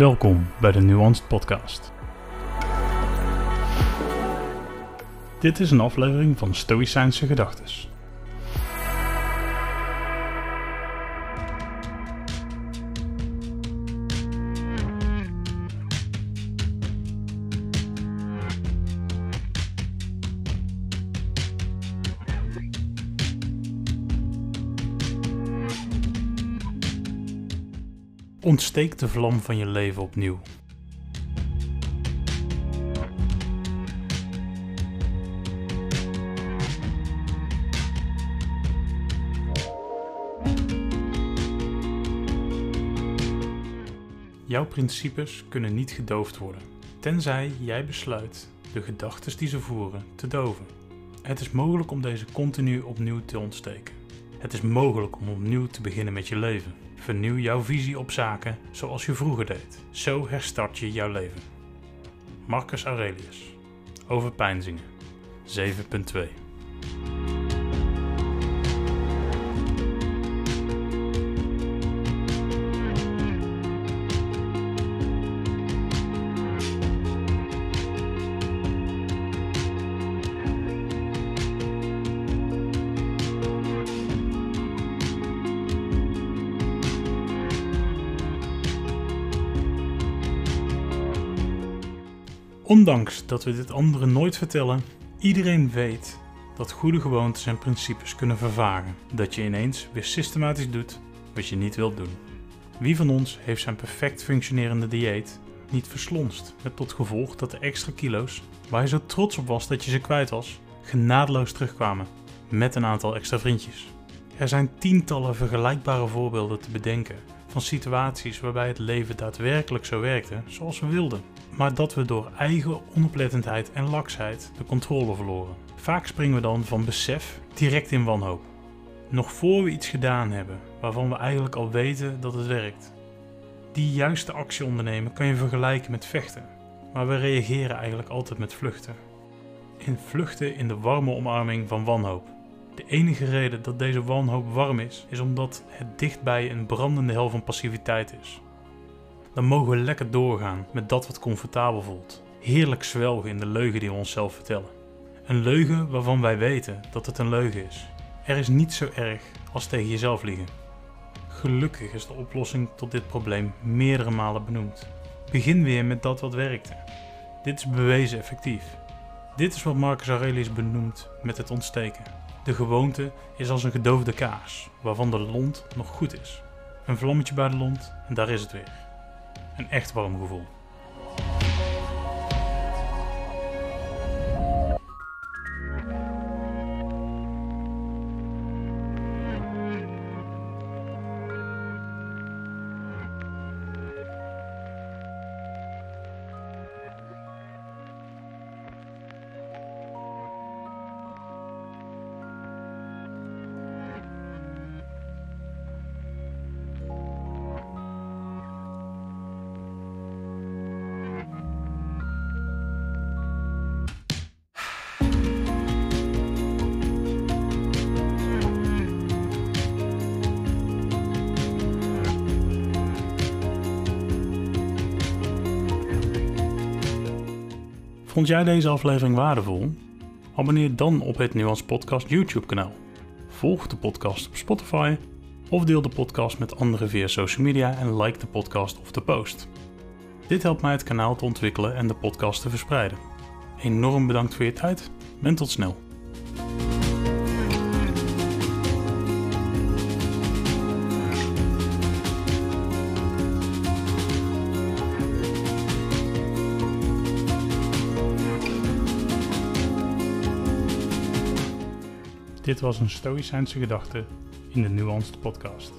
Welkom bij de Nuanced Podcast. Dit is een aflevering van Stoïcijnse Gedachtes. Ontsteek de vlam van je leven opnieuw. Jouw principes kunnen niet gedoofd worden, tenzij jij besluit de gedachten die ze voeren te doven. Het is mogelijk om deze continu opnieuw te ontsteken. Het is mogelijk om opnieuw te beginnen met je leven. Vernieuw jouw visie op zaken zoals je vroeger deed. Zo herstart je jouw leven. Marcus Aurelius. Over pijnzingen. 7.2 Ondanks dat we dit anderen nooit vertellen, iedereen weet dat goede gewoontes en principes kunnen vervagen. Dat je ineens weer systematisch doet wat je niet wilt doen. Wie van ons heeft zijn perfect functionerende dieet niet verslonst, met tot gevolg dat de extra kilo's, waar je zo trots op was dat je ze kwijt was, genadeloos terugkwamen, met een aantal extra vriendjes. Er zijn tientallen vergelijkbare voorbeelden te bedenken van situaties waarbij het leven daadwerkelijk zo werkte zoals we wilden, maar dat we door eigen onoplettendheid en laksheid de controle verloren. Vaak springen we dan van besef direct in wanhoop. Nog voor we iets gedaan hebben waarvan we eigenlijk al weten dat het werkt. Die juiste actie ondernemen kan je vergelijken met vechten, maar we reageren eigenlijk altijd met vluchten. In vluchten in de warme omarming van wanhoop. De enige reden dat deze wanhoop warm is, is omdat het dichtbij een brandende hel van passiviteit is. Dan mogen we lekker doorgaan met dat wat comfortabel voelt. Heerlijk zwelgen in de leugen die we onszelf vertellen. Een leugen waarvan wij weten dat het een leugen is. Er is niet zo erg als tegen jezelf liegen. Gelukkig is de oplossing tot dit probleem meerdere malen benoemd. Begin weer met dat wat werkte. Dit is bewezen effectief. Dit is wat Marcus Aurelius benoemt met het ontsteken. De gewoonte is als een gedoofde kaars, waarvan de lont nog goed is. Een vlammetje bij de lont en daar is het weer. Een echt warm gevoel. Vond jij deze aflevering waardevol? Abonneer dan op het Nuance Podcast YouTube kanaal. Volg de podcast op Spotify of deel de podcast met anderen via social media en like de podcast of de post. Dit helpt mij het kanaal te ontwikkelen en de podcast te verspreiden. Enorm bedankt voor je tijd en tot snel. Dit was een Stoïcijnse gedachte in de Nuanced Podcast.